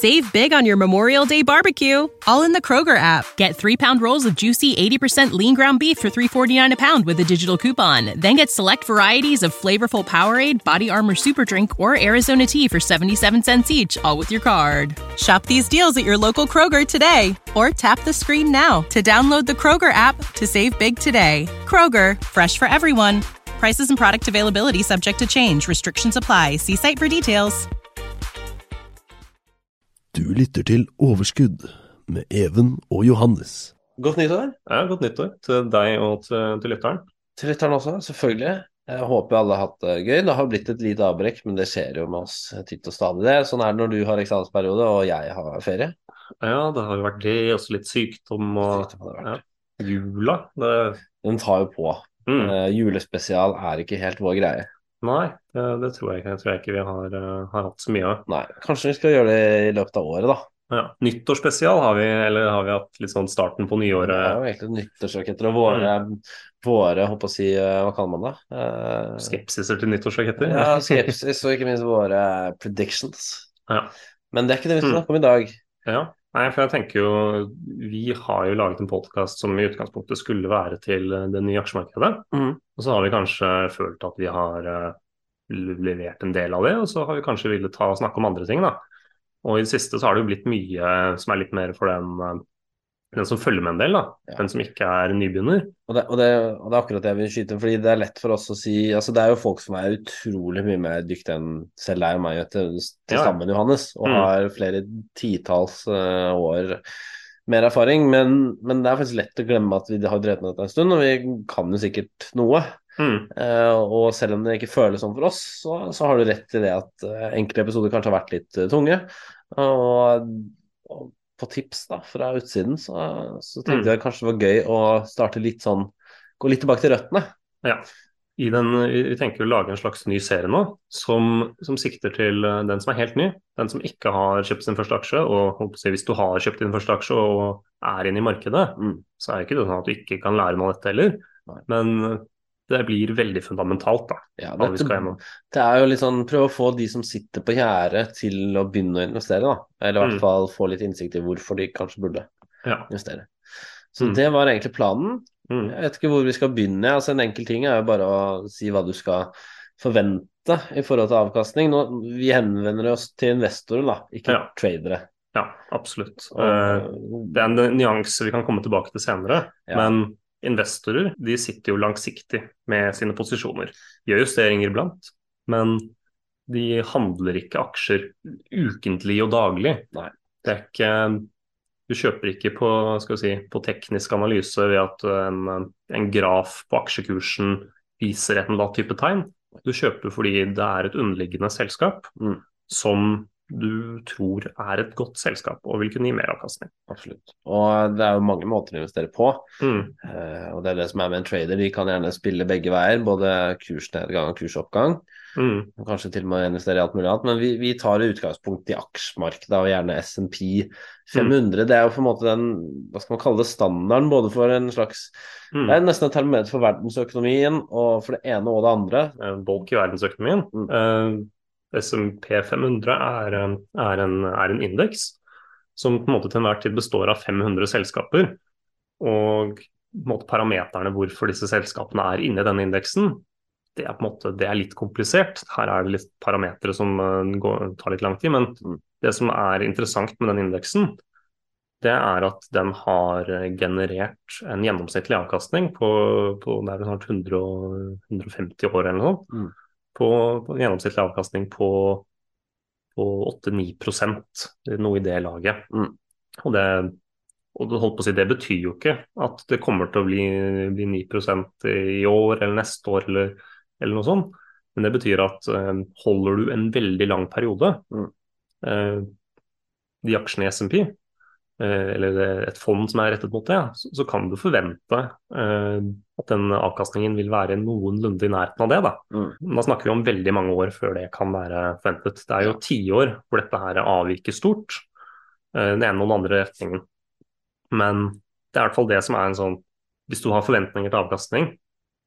Save big on your Memorial Day barbecue, all in the Kroger app. Get three pound rolls of juicy 80% lean ground beef for $3.49 a pound with a digital coupon. Then get select varieties of flavorful Powerade, Body Armor Super Drink, or Arizona tea for 77 cents each, all with your card. Shop these deals at your local Kroger today, or tap the screen now to download the Kroger app to save big today. Kroger, fresh for everyone. Prices and product availability subject to change. Restrictions apply. See site for details. Du lytter til Overskudd med Even og Johannes. Godt nyttår Ja, godt nyttår til deg og til, til lytteren. til lytteren også, selvfølgelig. Jeg håper alle har hatt det gøy. Det har blitt et lite avbrekk, men det skjer jo med oss titt og stadig. det. Sånn er det når du har eksamensperiode og jeg har ferie. Ja, det har jo vært det, også litt sykdom og Sykdom det ja, jula. Det, Den tar jo på. mm, Uh, julespesial er ikke helt vår greie. Nei, det, det tror jeg. Jeg tror jeg ikke vi har, eh, har hatt så mye av. Nei, kanskje vi skal gjøre det i løpet av året, da. Ja. Nyttårsspesial har vi, eller har vi hatt litt sånn starten på Det er jo egentlig nyttårsraketter og våre, våre håper å si, eh, hva kaller man det? Uh, Skepsiser til nyttårsraketter? Ja, skepsis og ikke minst våre predictions. Ja. Men det er ikke det vi skal Mm. snakke om i dag. Ja, nei, for jeg tenker jo Vi har jo laget en podkast som i utgangspunktet skulle være til eh, det nye aksjemarkedet. Mm. Og så har vi kanskje følt at vi har eh, levert en del av det, og så har vi kanskje villet ta og snakke om andre ting, da. Og i det siste så har det jo blitt mye som er litt mer for den, eh, den som følger med en del, da. Ja. Den som ikke er nybegynner. Og det, og, det, og det er akkurat det jeg vil skyte fordi det er lett for oss å si altså Det er jo folk som er utrolig mye mer dyktige enn selv deg og meg til, til Ja. sammen, Johannes, og Mm. har flere titalls uh, år mer erfaring. Men, men det er faktisk lett å glemme at vi har drevet med dette en stund, og vi kan jo sikkert noe. Mm. Eh, og selv om det ikke føles sånn for oss, så, så har du rett i det at eh, enkelte episoder kanskje har vært litt eh, tunge. Og på tips da, fra utsiden så, så tenkte Mm. jeg kanskje det var gøy å starte litt sånn Gå litt tilbake til røttene. Ja. I den, vi tenker å lage en slags ny serie nå, som, som sikter til eh, den som er helt ny. Den som ikke har kjøpt sin første aksje. Og si, hvis du har kjøpt din første aksje og er inne i markedet, Mm. så er det ikke sånn at du ikke kan lære noe av dette heller. Men det blir veldig fundamentalt, da. Ja, det, det er jo litt sånn prøve å få de som sitter på gjerdet til å begynne å investere, da. Eller i hvert Mm. fall få litt innsikt i hvorfor de kanskje burde Ja. investere. Så Mm. det var egentlig planen. Mm. Jeg vet ikke hvor vi skal begynne. altså En enkel ting er jo bare å si hva du skal forvente i forhold til avkastning. Nå, vi henvender oss til investorer, da, ikke Ja. tradere. ja, absolutt. Og, Eh, det er en nyanse vi kan komme tilbake til senere. Ja. Men investorer de sitter jo langsiktig med sine posisjoner. Gjør justeringer iblant, men de handler ikke aksjer ukentlig og daglig. Nei. Det er ikke Du kjøper ikke på, skal vi si, på teknisk analyse ved at en, en graf på aksjekursen viser et eller annet type tegn. Du kjøper fordi det er et underliggende selskap Mm. som du tror er et godt selskap og vil kunne gi meravkastning. Absolutt. Og det er jo mange måter å investere på. Mm. Uh, og det er det som er med en trader. De kan gjerne spille begge veier, både kursnedgang og kursoppgang. Mm. Og Kanskje til og med investere i alt mulig annet. Men vi, vi tar utgangspunkt i aksjemarkedet og gjerne SMP 500. Det er jo på en måte den hva skal man kalle det, standarden både for en slags Mm. Det er nesten et termometer for verdensøkonomien og for det ene og det andre. En bolk i verdensøkonomien. Mm. SMP 500 er, en- er en, er en indeks som på en måte til enhver tid består av 500 selskaper. Og måte parameterne hvorfor disse selskapene er inne i denne indeksen, det er måte det er litt komplisert. Her er det litt parametere som eh, går, tar litt lang tid. Men Mm. det som er interessant med den indeksen, det er at den har eh, generert en gjennomsnittlig avkastning på, på det er snart 100, 150 år eller noe sånt. Mm. På, på en gjennomsnittlig avkastning på, på 8-9 noe i det laget. Mm. Og det, og si, det betyr jo ikke at det kommer til å bli, bli 9 i år eller neste år eller, eller noe sånt. Men det betyr at eh, holder du en veldig lang periode, Mm. eh, de aksjene i SMP, eller et fond som er rettet mot det, så, kan du forvente eh, at den avkastningen vil være noenlunde i nærheten av det. Da. Mm. da snakker vi om veldig mange år før det kan være forventet. Det er jo tiår hvor dette her avviker stort, eh, den ene og den andre retningen. Men det er i hvert fall det som er en sånn Hvis du har forventninger til avkastning,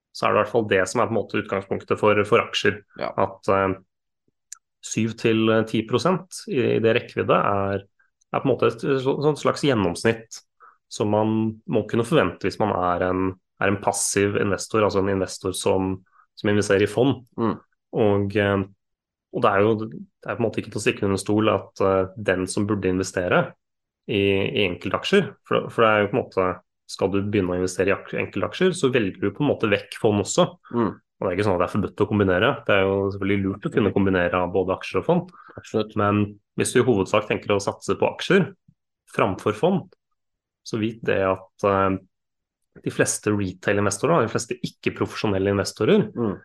så er det i hvert fall det som er på en måte utgangspunktet for, for aksjer. Ja. At eh, 7-10 i, i det rekkevidde er, er, på en måte et, et slags gjennomsnitt som man må kunne forvente hvis man er en, er en passiv investor, altså en investor som, som investerer i fond. Mm. Og, eh, og, det er jo det er på en måte ikke til å stikke under stol at uh, den som burde investere i, i enkeltaksjer, for, for, det er jo på en måte skal du begynne å investere i enkeltaksjer, så velger du på en måte vekk fond også. Mm. Og Det er ikke sånn at det er forbudt å kombinere, det er jo selvfølgelig lurt å kunne kombinere både aksjer og fond. Absolutt. Men hvis du i hovedsak tenker å satse på aksjer framfor fond, så vit det at uh, de fleste retail-investorer, de fleste ikke-profesjonelle investorer, Mm.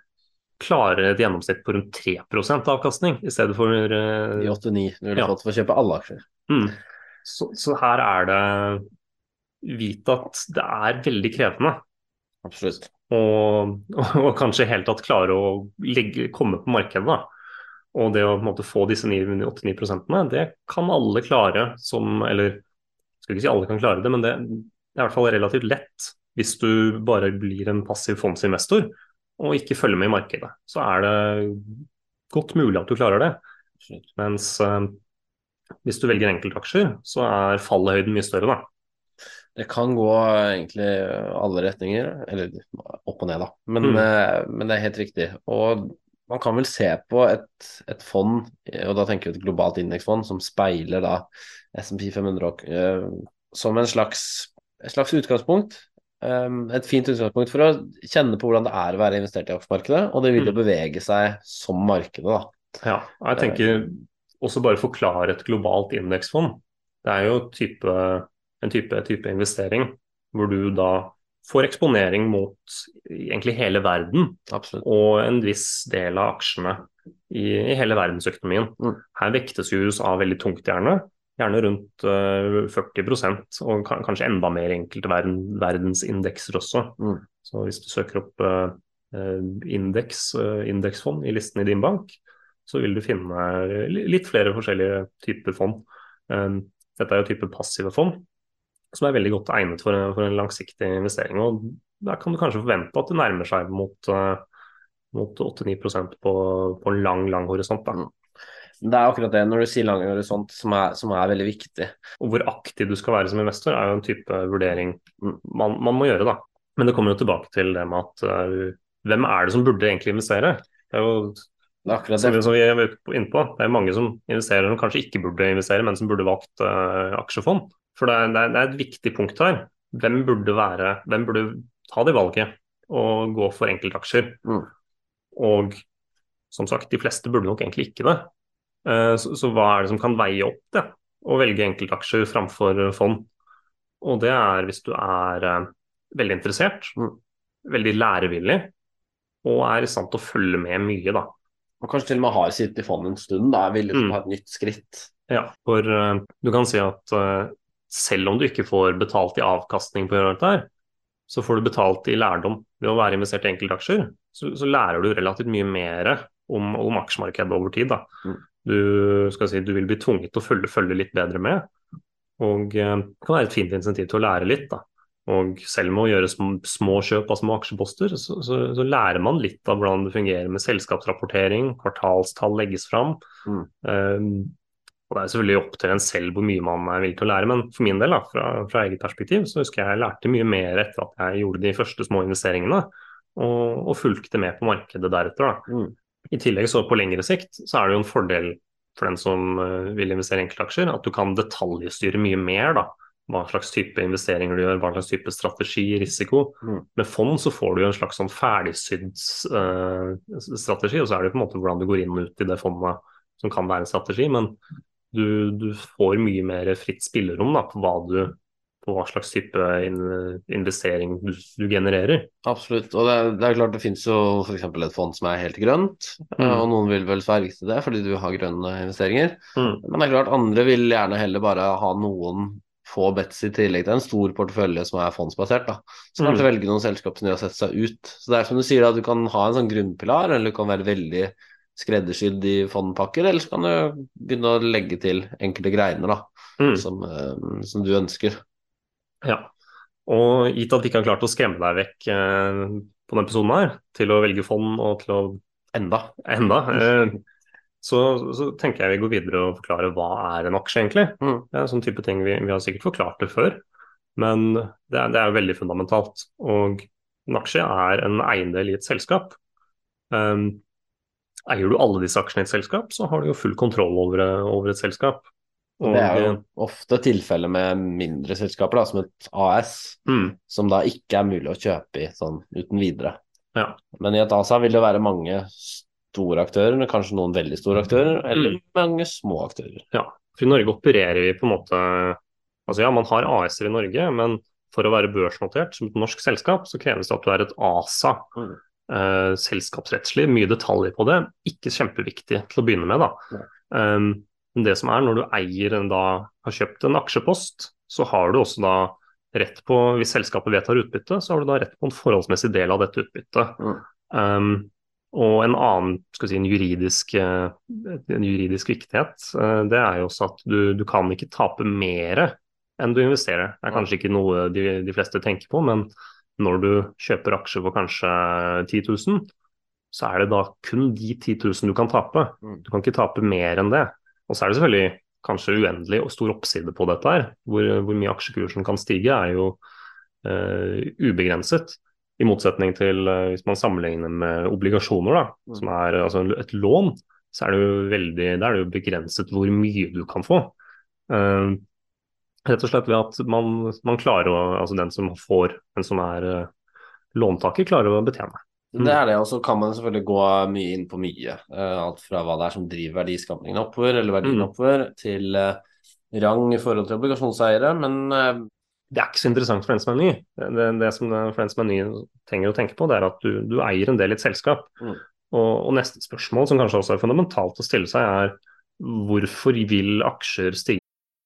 klarer et gjennomsnitt på rundt 3% avkastning, i stedet for uh, I 89 du ville Ja. fått for å kjøpe alle aksjer. mm. så, så her er det Vit at det er veldig krevende Absolutt. Og, og kanskje i hele tatt klare å legge, komme på markedet. Da. Og det å måte, få disse 89 prosentene, det kan alle klare som Eller skal ikke si alle kan klare det, men det, det er i hvert fall relativt lett hvis du bare blir en passiv fondsinvestor og ikke følger med i markedet. Så er det godt mulig at du klarer det. Mens eh, hvis du velger enkeltaksjer, så er fallhøyden mye større, da. Det kan gå egentlig alle retninger, eller opp og ned, da. Men, Mm. eh, men det er helt riktig. Og man kan vel se på et, et fond, og da tenker vi et globalt indeksfond, som speiler da SMP 500 og, eh, som en slags, et slags utgangspunkt. eh, et fint utgangspunkt for å kjenne på hvordan det er å være investert i aksjemarkedet, og det vil jo Mm. bevege seg som markedet, da. Ja, jeg tenker også bare forklare et globalt indeksfond. Det er jo type, en type, type investering hvor du da får eksponering mot egentlig hele verden Absolutt. og en viss del av aksjene i, i hele verdensøkonomien. Mm. Her vektes jo USA veldig tungt, gjerne. Gjerne rundt uh, 40 og kan, kanskje enda mer i enkelte verden, verdensindekser også. Mm. Så hvis du søker opp eh, eh, indeks, uh, indeksfond i listen i din bank, så vil du finne litt flere forskjellige typer fond. Eh, Dette er jo type passive fond, som er veldig godt egnet for en, for en langsiktig investering. og Der kan du kanskje forvente at det nærmer seg mot, eh, mot 8-9% på, på en lang, lang horisont. Da. Mm. Det er akkurat det, når du sier lang horisont, som er, som er veldig viktig. Og hvor aktiv du skal være som investor, er jo en type vurdering Mm. man, man må gjøre. da. Men det kommer jo tilbake til det med at uh, hvem er det som burde egentlig investere? Det er jo Det er akkurat det. som vi er inne på, det er mange som investerer som kanskje ikke burde investere, men som burde valgt uh, aksjefond. For det er, det, er, et viktig punkt her. Hvem burde, være, hvem burde ta det valget og gå for enkeltaksjer? Mm. Og som sagt, de fleste burde nok egentlig ikke det. Eh, Så, så hva er det som kan veie opp det, å velge enkeltaksjer framfor fond? Og det er hvis du er eh, veldig interessert, Mm. veldig lærevillig og er i stand til å følge med mye, da. Og kanskje til og med har sittet i fondet en stund, da er villig til Mm. å ta et nytt skritt. Ja, for eh, du kan si at selv om du ikke får betalt i avkastning på dette her, så får du betalt i lærdom ved å være investert i enkeltaksjer. Så, så lærer du relativt mye mer om, om aksjemarkedet over tid. Mm. Du, skal si, du vil bli tvunget til å følge, følge litt bedre med. Og eh, det kan være et fint insentiv til å lære litt. Da. Og selv med å gjøre små, små kjøp av små aksjeposter, så, så, så lærer man litt av hvordan det fungerer med selskapsrapportering, kvartalstall legges fram. Mm. Um, og Det er selvfølgelig opp til en selv hvor mye man er villig til å lære, men for min del, da, fra, fra eget perspektiv, så husker jeg jeg lærte mye mer etter at jeg gjorde de første små investeringene, og, og fulgte med på markedet deretter. Mm. I tillegg så på lengre sikt så er det jo en fordel for den som eh, vil investere i enkeltaksjer, at du kan detaljstyre mye mer. da, hva slags type investeringer du gjør, hva slags type strategi, risiko. Mm. Med fond så får du jo en slags sånn ferdigsydd uh, strategi, og så er det jo på en måte hvordan du går inn og ut i det fondet som kan være en strategi. Men du, du får mye mer fritt spillerom da, på, hva du, på hva slags type investering du, du genererer. Absolutt. Og det er, det er klart det finnes jo f.eks. et fond som er helt grønt, Mm. og noen vil vel sverge til det fordi du har grønne investeringer. Mm. Men det er klart andre vil gjerne heller bare ha noen få bets i tillegg til en stor portefølje som er fondsbasert. da. Så Mm. kanskje velge noen selskap som de har sett seg ut. Så det er som du sier, at du kan ha en sånn grunnpilar, eller du kan være veldig skreddersydd i fondpakker, eller så kan du begynne å legge til enkelte greiner da, Mm. som, eh, som du ønsker. Ja. Og gitt at vi ikke har klart å skremme deg vekk eh, på denne episoden her, til å velge fond og til å Enda. enda, eh, så, så, tenker jeg vi går videre og forklarer hva er en aksje, egentlig. Mm. Det er en sånn type ting vi, vi har sikkert forklart det før, men det er, det er jo veldig fundamentalt. Og en aksje er en eiendel i et selskap. Um, eier du alle disse aksjene i et selskap, så har du jo full kontroll over, over et selskap. Og, det er jo ofte tilfellet med mindre selskaper, da, som et AS, mm. som da ikke er mulig å kjøpe i sånn uten videre. Ja. Men i et ASA vil det være mange store aktører, kanskje noen veldig store aktører, eller Mm. mange små aktører. Ja, for i Norge opererer vi på en måte Altså ja, man har AS-er i Norge, men for å være børsnotert som et norsk selskap, så kreves det at du er et ASA. Mm. Eh, selskapsrettslig, mye detaljer på det. Ikke kjempeviktig til å begynne med, da. Um, men det som er når du eier en da har kjøpt en aksjepost, så har du også da rett på, hvis selskapet vedtar utbytte, så har du da rett på en forholdsmessig del av dette utbyttet. Mm. Um, og en annen skal si, en juridisk, eh, en juridisk viktighet, det er jo også at du, du kan ikke tape mer enn du investerer. Det er kanskje ikke noe de, de fleste tenker på, men når du kjøper aksjer for kanskje 10 000, så er det da kun de 10 000 du kan tape. Mm. Du kan ikke tape mer enn det. Og så er det selvfølgelig kanskje uendelig og stor oppside på dette her. Hvor, hvor mye aksjekursen kan stige er jo eh, ubegrenset. I motsetning til eh, hvis man sammenligner med obligasjoner, da, Mm. som er altså et lån, så er det jo veldig, da er det jo begrenset hvor mye du kan få. Eh, rett og slett ved at man, man klarer å, altså den som får, den som er eh, låntaker, klarer å betjene. Det er det, og så kan man selvfølgelig gå mye inn på mye. Eh, alt fra hva det er som driver verdiskapningen oppover, eller verdien Mm. oppover, til eh, rang i forhold til obligasjonseiere. Men Det er ikke så interessant for den som er ny. Det, det, det som for den som er ny trenger å tenke på, det er at du, du eier en del i et selskap. Mm. Og, og neste spørsmål, som kanskje også er fundamentalt å stille seg, er hvorfor vil aksjer stige?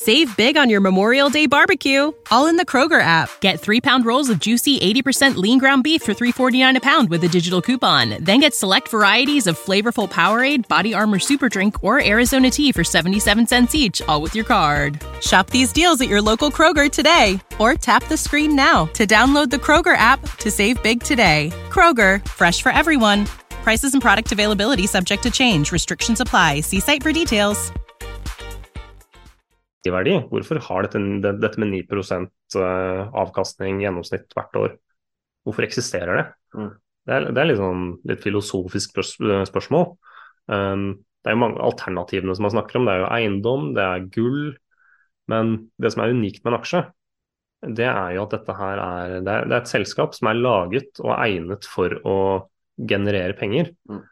Save big on your Memorial Day barbecue, all in the Kroger app. Get three pound rolls of juicy 80% lean ground beef for $3.49 a pound with a digital coupon. Then get select varieties of flavorful Powerade, Body Armor Super Drink, or Arizona tea for 77 cents each, all with your card. Shop these deals at your local Kroger today, or tap the screen now to download the Kroger app to save big today. Kroger, fresh for everyone. Prices and product availability subject to change. Restrictions apply. See site for details. Verdi. Hvorfor har dette, dette med 9 eh, avkastning gjennomsnitt hvert år? Hvorfor eksisterer det? Mm. Det er, det er litt, sånn, litt filosofisk spørs- spørsmål. Um, det er jo mange alternativene som man snakker om. Det er jo eiendom, det er gull. Men det som er unikt med en aksje, det er jo at dette her er Det er, det er et selskap som er laget og egnet for å generere penger. Mm.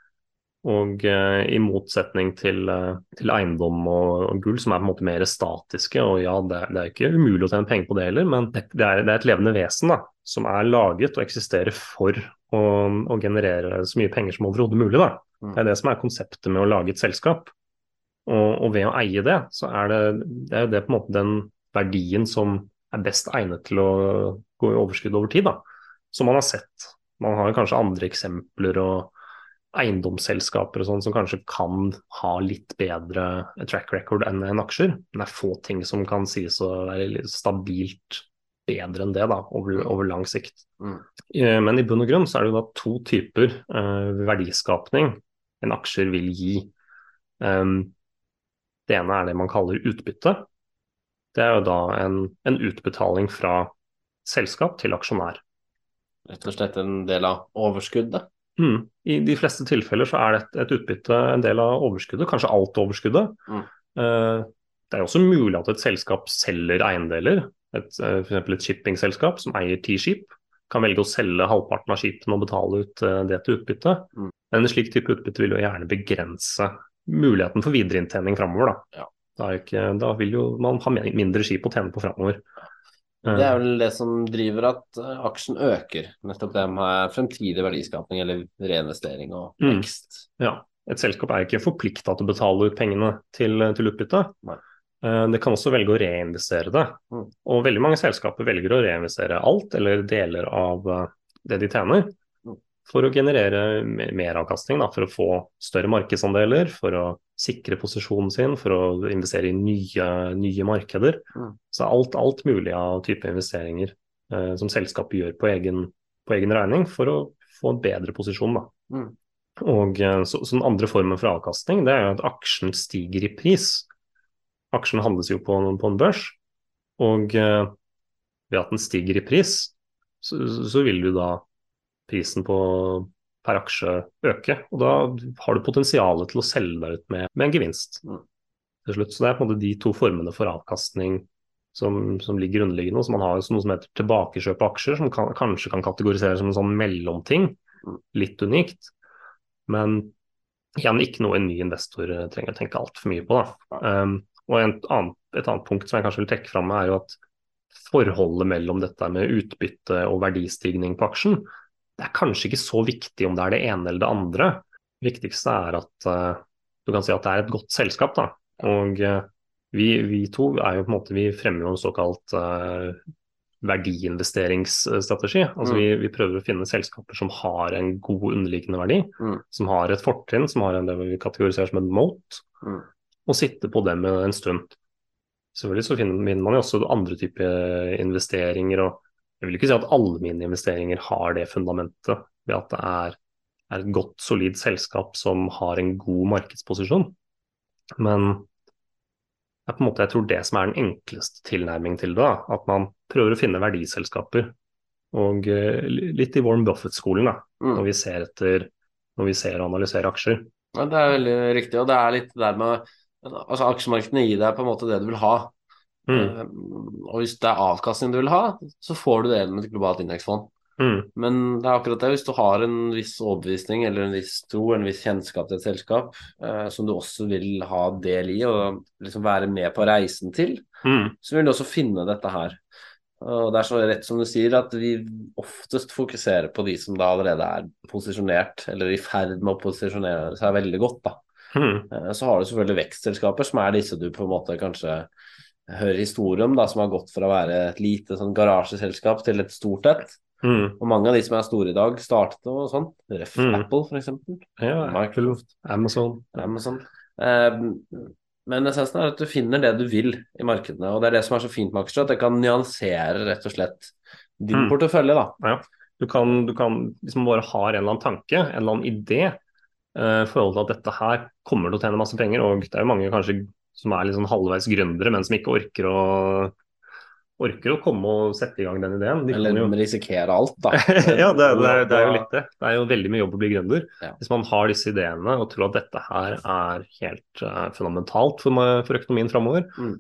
Og eh, i motsetning til, eh, til eiendom og, og gull, som er på en måte mer statiske, og ja, det, det er ikke umulig å tjene penger på det heller, men det, det, er, det er et levende vesen da, som er laget og eksisterer for å, å generere så mye penger som overhodet mulig. Da. Mm. Det er det som er konseptet med å lage et selskap. Og, og ved å eie det, så er det, det er jo det på en måte den verdien som er best egnet til å gå i overskudd over tid, da. Som man har sett. Man har kanskje andre eksempler og eiendomsselskaper og sånn som kanskje kan ha litt bedre track record enn en aksjer. Men det er få ting som kan sies å være stabilt bedre enn det da, over, over lang sikt. Mm. Eh, Men i bunn og grunn så er det jo da to typer eh, verdiskapning en aksjer vil gi. Um, det ene er det man kaller utbytte. Det er jo da en, en utbetaling fra selskap til aksjonær. Rett og slett en del av overskuddet. Mm. I de fleste tilfeller så er det et, et utbytte en del av overskuddet, kanskje alt overskuddet. Mm. Eh, det er også mulig at et selskap selger eiendeler. Et, eh, for eksempel et shippingselskap som eier ti skip, kan velge å selge halvparten av skipene og betale ut eh, det til utbytte. Mm. Men en slik type utbytte vil jo gjerne begrense muligheten for videreinntjening framover. Da. Ja. Da, ikke, da vil jo man ha mindre skip å tjene på framover. Det er vel det som driver at eh, aksjen øker. Nettopp det med fremtidig verdiskapning eller reinvestering og Mm. Ja, et selskap er ikke forplikta til å betale ut pengene til, til utbytte. Nei. Eh, Det kan også velge å reinvestere det. Mm. Og veldig mange selskaper velger å reinvestere alt eller deler av eh, det de tjener, Mm. for å generere mer meravkastning, for å få større markedsandeler, for å sikre posisjonen sin, for å investere i nye, nye markeder. Mm. Så alt, alt mulig av type investeringer eh, som selskapet gjør på egen, på egen regning for å få en bedre posisjon. Da. Mm. Og eh, så, så Den andre formen for avkastning det er jo at aksjen stiger i pris. Aksjen handles jo på, på en børs, og eh, ved at den stiger i pris, så, så vil du da prisen på per aksje øke. Og da har du potensialet til å selge deg ut med, med en gevinst Mm. til slutt. Så det er på en måte de to formene for avkastning som, som ligger underliggende. Så man har noe som heter tilbakekjøp av aksjer, som kan, kanskje kan kategoriseres som en sånn mellomting. Mm. Litt unikt. Men igjen ikke noe en ny investor eh, trenger å tenke altfor mye på. Um, og en annen, et annet punkt som jeg kanskje vil trekke fram, er jo at forholdet mellom dette med utbytte og verdistigning på aksjen, det er kanskje ikke så viktig om det er det ene eller det andre. Det viktigste er at uh, du kan si at det er et godt selskap. da. Og uh, vi, vi to er jo på en måte, vi fremmer jo en såkalt uh, verdiinvesteringsstrategi. Altså Mm. vi, vi prøver å finne selskaper som har en god underliggende verdi, Mm. som har et fortrinn, som har en, det vi kategoriserer som en moat, Mm. og sitte på dem en stund. Selvfølgelig så finner man jo også andre typer investeringer, og jeg vil ikke si at alle mine investeringer har det fundamentet ved at det er, er et godt, solid selskap som har en god markedsposisjon. Men det er på en måte, jeg tror det som er den enkleste tilnærming til det, da, at man prøver å finne verdiselskaper. Og eh, litt i Warren Buffett-skolen, da, Mm. når vi ser etter når vi ser og analyserer aksjer. Ja, det er veldig riktig, og det er litt der med Altså, aksjemarkedene gir deg på en måte det du vil ha. Mm. Eh, og hvis det er avkastning du vil ha, så får du det gjennom et globalt indeksfond. Mm. Men det er akkurat det, hvis du har en viss overbevisning eller en viss tro, en viss kjennskap til et selskap eh, som du også vil ha del i og liksom være med på reisen til, Mm. så vil du også finne dette her. Og det er så rett som du sier at vi oftest fokuserer på de som da allerede er posisjonert, eller i ferd med å posisjonere seg veldig godt, da. Mm. Eh, Så har du selvfølgelig vekstselskaper, som er disse du på en måte kanskje hører historier om, da, som har gått fra å være et lite sånn garasjeselskap til et stort et. Mm. Og mange av de som er store i dag, startet og sånn. Ref Mm. Apple, eksempel. Ja, Microsoft, Amazon. Amazon. Eh, men essensen er at du finner det du vil i markedene, og det er det som er så fint med aksjer, at det kan nyansere rett og slett din Mm. portefølje, da. Du kan, du kan, hvis man bare har en eller annen tanke, en eller annen idé, eh, i forhold til at dette her kommer til å tjene masse penger, og det er jo mange kanskje som er litt sånn halvveis gründere, men som ikke orker å orker å komme og sette i gang den ideen. De Eller jo... risikere alt, da. ja, det, det, er, det er jo litt det. Det er jo veldig mye jobb å bli gründer. Ja. Hvis man har disse ideene og tror at dette her er helt uh, fundamentalt for, meg, for økonomien framover, Mm.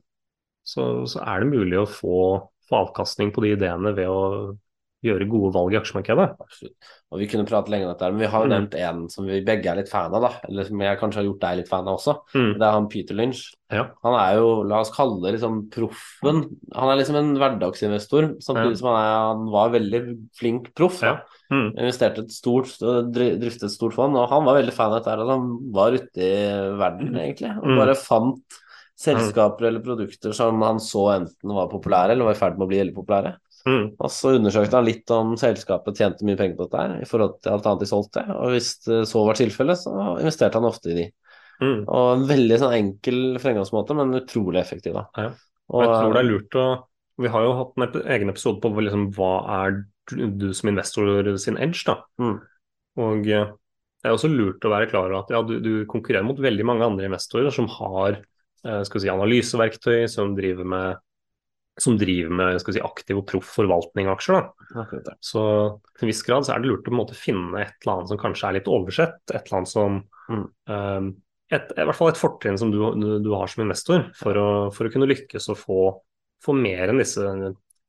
så, så er det mulig å få, få avkastning på de ideene ved å gjøre gode valg i aksjemarkedet. Absolutt. Og vi kunne prate lenge om dette, men vi har jo Mm. nevnt en som vi begge er litt fan av, da. Eller som jeg kanskje har gjort deg litt fan av også. Mm. Det er han Peter Lynch. Ja. Han er jo, la oss kalle det liksom proffen. Han er liksom en hverdagsinvestor, samtidig Ja. som han, er, han var veldig flink proff. Ja. Mm. Investerte et stort, dri- driftet et stort fond, og han var veldig fan av dette. At Han var ute i verden, egentlig, og Mm. bare fant selskaper eller produkter som han så enten var populære eller var i ferd med å bli veldig populære. Mm. Og så undersøkte han litt om selskapet tjente mye penger på dette her, i forhold til alt annet de solgte. Og hvis det så var tilfellet, så investerte han ofte i de. Mm. Og en veldig sånn enkel fremgangsmåte, men utrolig effektiv, da. Ja. Og, jeg tror det er lurt å Vi har jo hatt en egen episode på liksom, hva er du, som investor sin edge, da. Mm. Og eh, det er også lurt å være klar over at ja, du, du konkurrerer mot veldig mange andre investorer som har eh, si, analyseverktøy, som driver med som driver med si, aktiv og proff forvaltning av aksjer. Da. Så til en viss grad så er det lurt å måte finne et eller annet som kanskje er litt oversett. Et eller annet som Mm. eh, et, I hvert fall et fortrinn som du, du, du har som investor, for å, for å kunne lykkes og få, få mer enn disse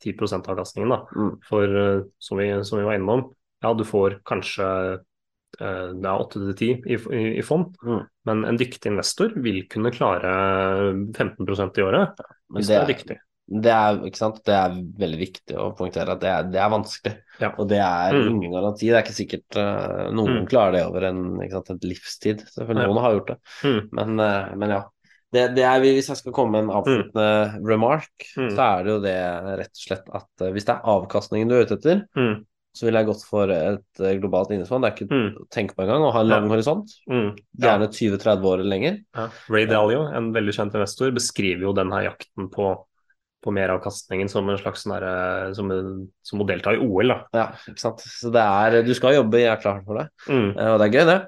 10 %-avkastningen. da. Mm. For eh, som vi, som vi var innom, ja du får kanskje eh, det er 8-10 i, i, i fond, Mm. men en dyktig investor vil kunne klare 15% i året ja, hvis det du er, dyktig. Det er, det er veldig viktig å poengtere at det er, det er vanskelig. Ja. Og det er Mm. ingen garanti. Det er ikke sikkert uh, noen Mm. klarer det over en sant, et livstid. Selvfølgelig Ja. noen har gjort det. Mm. Men, uh, men ja. Det, det er, hvis jeg skal komme med en avsluttende remark, Mm. så er det jo det rett og slett at uh, hvis det er avkastningen du er ute etter, Mm. så ville jeg gått for et globalt indeksfond. Det er ikke Mm. på engang å ha en lang Ja. horisont. Mm. Ja. Gjerne 20-30 år eller lenger. Ja. Ray Dalio, en veldig kjent investor, beskriver jo den her jakten på, på meravkastningen som en slags sånn der, som, som å delta i OL. Da. Ja, ikke sant. Så det er Du skal jobbe, jeg er klar for det. Mm. Eh, Og det er gøy, det.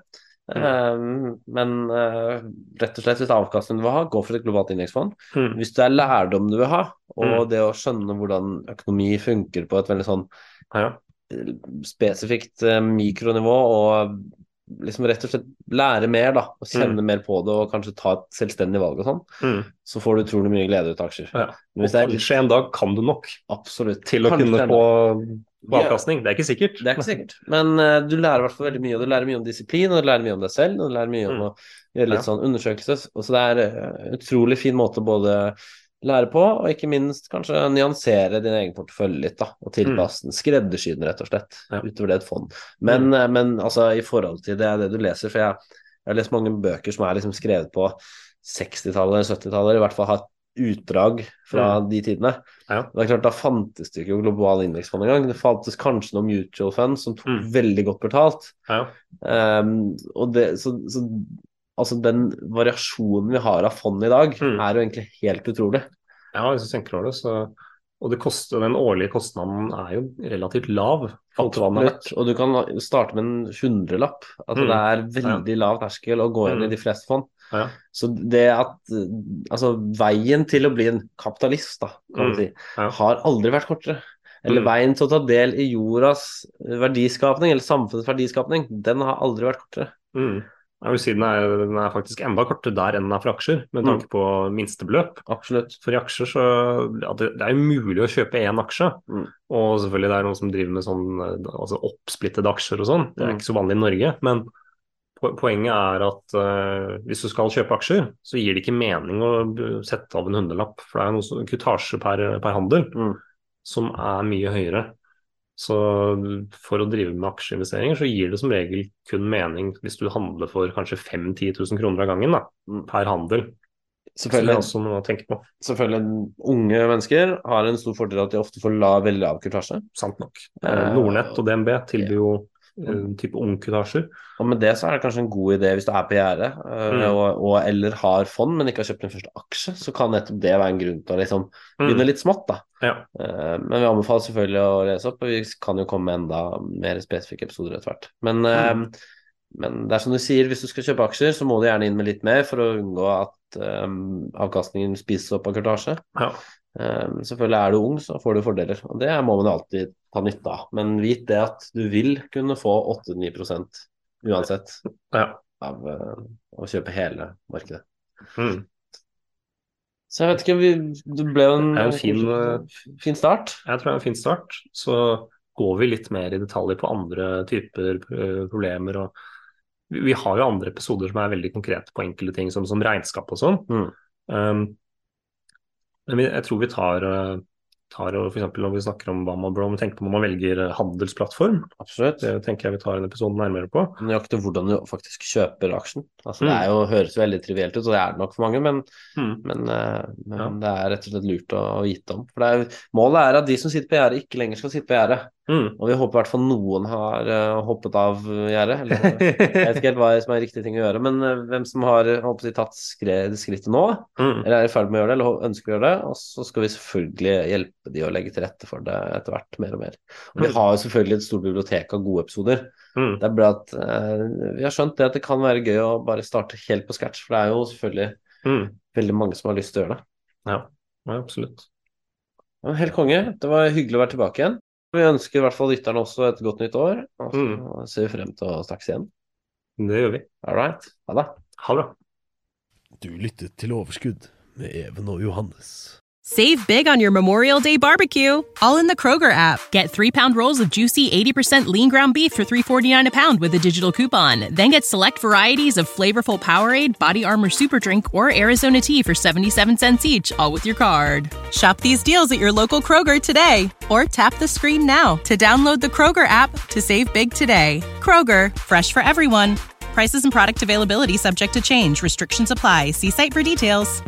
Mm. Eh, Men eh, rett og slett, hvis det er avkastning du vil ha, gå for et globalt indeksfond. Mm. Hvis det er lærdom du vil ha, og Mm. det å skjønne hvordan økonomi funker på et veldig sånn Ja. ja. spesifikt eh, mikronivå, og liksom rett og slett lære mer, da, og kjenne mer på det, og kanskje ta et selvstendig valg og sånn, Mm. så får du utrolig mye glede ut av aksjer. Ja. Men kanskje en dag kan du nok absolutt til å Kanskje kunne få, avkastning. Det er ikke sikkert. Det er ikke sikkert, men uh, du lærer i hvert fall veldig mye. Og du lærer mye om disiplin, og du lærer mye om deg selv, og du lærer mye om Mm. å gjøre litt Ja. sånn undersøkelse. Og så det er en utrolig fin måte både lære på, og ikke minst kanskje nyansere din egen portefølje litt, da, og tilpasse den. Skreddersy den, rett og slett, Mm. Ja. Mm. utover det et fond. Men, mm. men altså, i forhold til det, er det du leser, for jeg, jeg har lest mange bøker som er liksom skrevet på 60-tallet, 70-tallet, i hvert fall har utdrag fra de tidene. Mm. Ja. Det er klart, Da fantes det ikke globale indeksfond engang. Det fantes kanskje noen mutual fund som tok Mm. veldig godt betalt. Ja. Um, og det, så, så altså den variasjonen vi har av fond i dag, Mm. er jo egentlig helt utrolig. Ja, hvis du tenker over det, så Og det koster, den årlige kostnaden er jo relativt lav. Absolutt. Og du kan starte med en hundrelapp. Altså, Mm. Det er veldig lav terskel å gå inn i Mm. de fleste fond. Ja. Så det at Altså, veien til å bli en kapitalist, da, kan man Mm. si, Ja. har aldri vært kortere. Eller Mm. veien til å ta del i jordas verdiskapning, eller samfunnets verdiskapning, den har aldri vært kortere. Mm. Jeg vil si den er, den er faktisk enda kortere der enn den er for aksjer, med Mm. tanke på minstebeløp. Absolutt. For i aksjer så ja, det, det er jo mulig å kjøpe én aksje. Mm. Og selvfølgelig det er noen som driver med sånn eh, altså oppsplittede aksjer og sånn. Det er Mm. ikke så vanlig i Norge. Men poenget er at uh, hvis du skal kjøpe aksjer, så gir det ikke mening å sette av en hundrelapp. For det er noe kutasje per, per handel Mm. som er mye høyere. Så for å drive med aksjeinvesteringer så gir det som regel kun mening hvis du handler for kanskje 5 10 000 kroner av gangen da, Mm. per handel. Så det er Selvfølgelig, også tenke på. selvfølgelig unge mennesker har en stor fordel at de ofte får la, veldig lav kurtasje. Sant nok. Eh, Nordnett og DNB tilbyr jo en type ungkutasjer. Og med det så er det kanskje en god idé hvis du er på gjerdet øh, Mm. og, og, eller har fond, men ikke har kjøpt din første aksje, så kan nettopp det være en grunn til å liksom begynne litt smått, da. Ja. Eh, Men vi anbefaler selvfølgelig å lese opp, og vi kan jo komme med enda mer spesifikke episoder etter hvert. Men, mm. men det er som du sier, hvis du skal kjøpe aksjer, så må du gjerne inn med litt mer for å unngå at um, avkastningen spises opp av kurtasje. Ja. Eh, selvfølgelig er du ung, så får du fordeler, og det må man alltid ta nytte av. Men vit det at du vil kunne få 8-9 uansett Ja. av uh, å kjøpe hele markedet. Mm. Så jeg vet ikke, vi, det ble jo en, en fin, eh, fin start. Jeg tror det er en fin start. Så går vi litt mer i detalj på andre typer eh, problemer. og vi, har jo andre episoder som er veldig konkrete på enkelte ting, som, som regnskap og sånn. Mm. Um, jeg tror vi tar, eh, tar for eksempel når vi snakker om hva man bør tenke på når man velger eh, handelsplattform. Absolutt. Det tenker jeg vi tar en episode nærmere på. Nøyaktig hvordan du faktisk kjøper aksjen. Altså, Det Mm. er jo, høres veldig trivielt ut, og det er det nok for mange, men, Mm. men, eh, men Ja. det er rett og slett lurt å, å vite om. For det er, målet er at de som sitter på gjerdet, ikke lenger skal sitte på gjerdet. Mm. Og vi håper i hvert fall noen har uh, hoppet av gjerdet. Jeg vet ikke helt hva som er riktig ting å gjøre, men uh, hvem som har håper tatt skre- skrittet nå, Mm. eller er i ferd med å gjøre det, eller ønsker å gjøre det. Og så skal vi selvfølgelig hjelpe de å legge til rette for det etter hvert, mer og mer. Og vi Mm. har jo selvfølgelig et stort bibliotek av gode episoder. Mm. Det er bra at uh, vi har skjønt det at det kan være gøy å bare starte helt på scratch, for det er jo selvfølgelig Mm. veldig mange som har lyst til å gjøre det. Ja. ja, absolutt. Helt konge. Det var hyggelig å være tilbake igjen. Vi ønsker i hvert fall lytterne også et godt nytt år, og så Mm. ser vi frem til å snakkes igjen. Det gjør vi. All right. Ha det. Ha det. Du lyttet til Overskudd med Even og Johannes. Save big on your Memorial Day barbecue, all in the Kroger app. Get three pound rolls of juicy 80% lean ground beef for $3.49 a pound with a digital coupon. Then get select varieties of flavorful Powerade, Body Armor Super Drink, or Arizona tea for 77 cents each, all with your card. Shop these deals at your local Kroger today, or tap the screen now to download the Kroger app to save big today. Kroger, fresh for everyone. Prices and product availability subject to change. Restrictions apply. See site for details.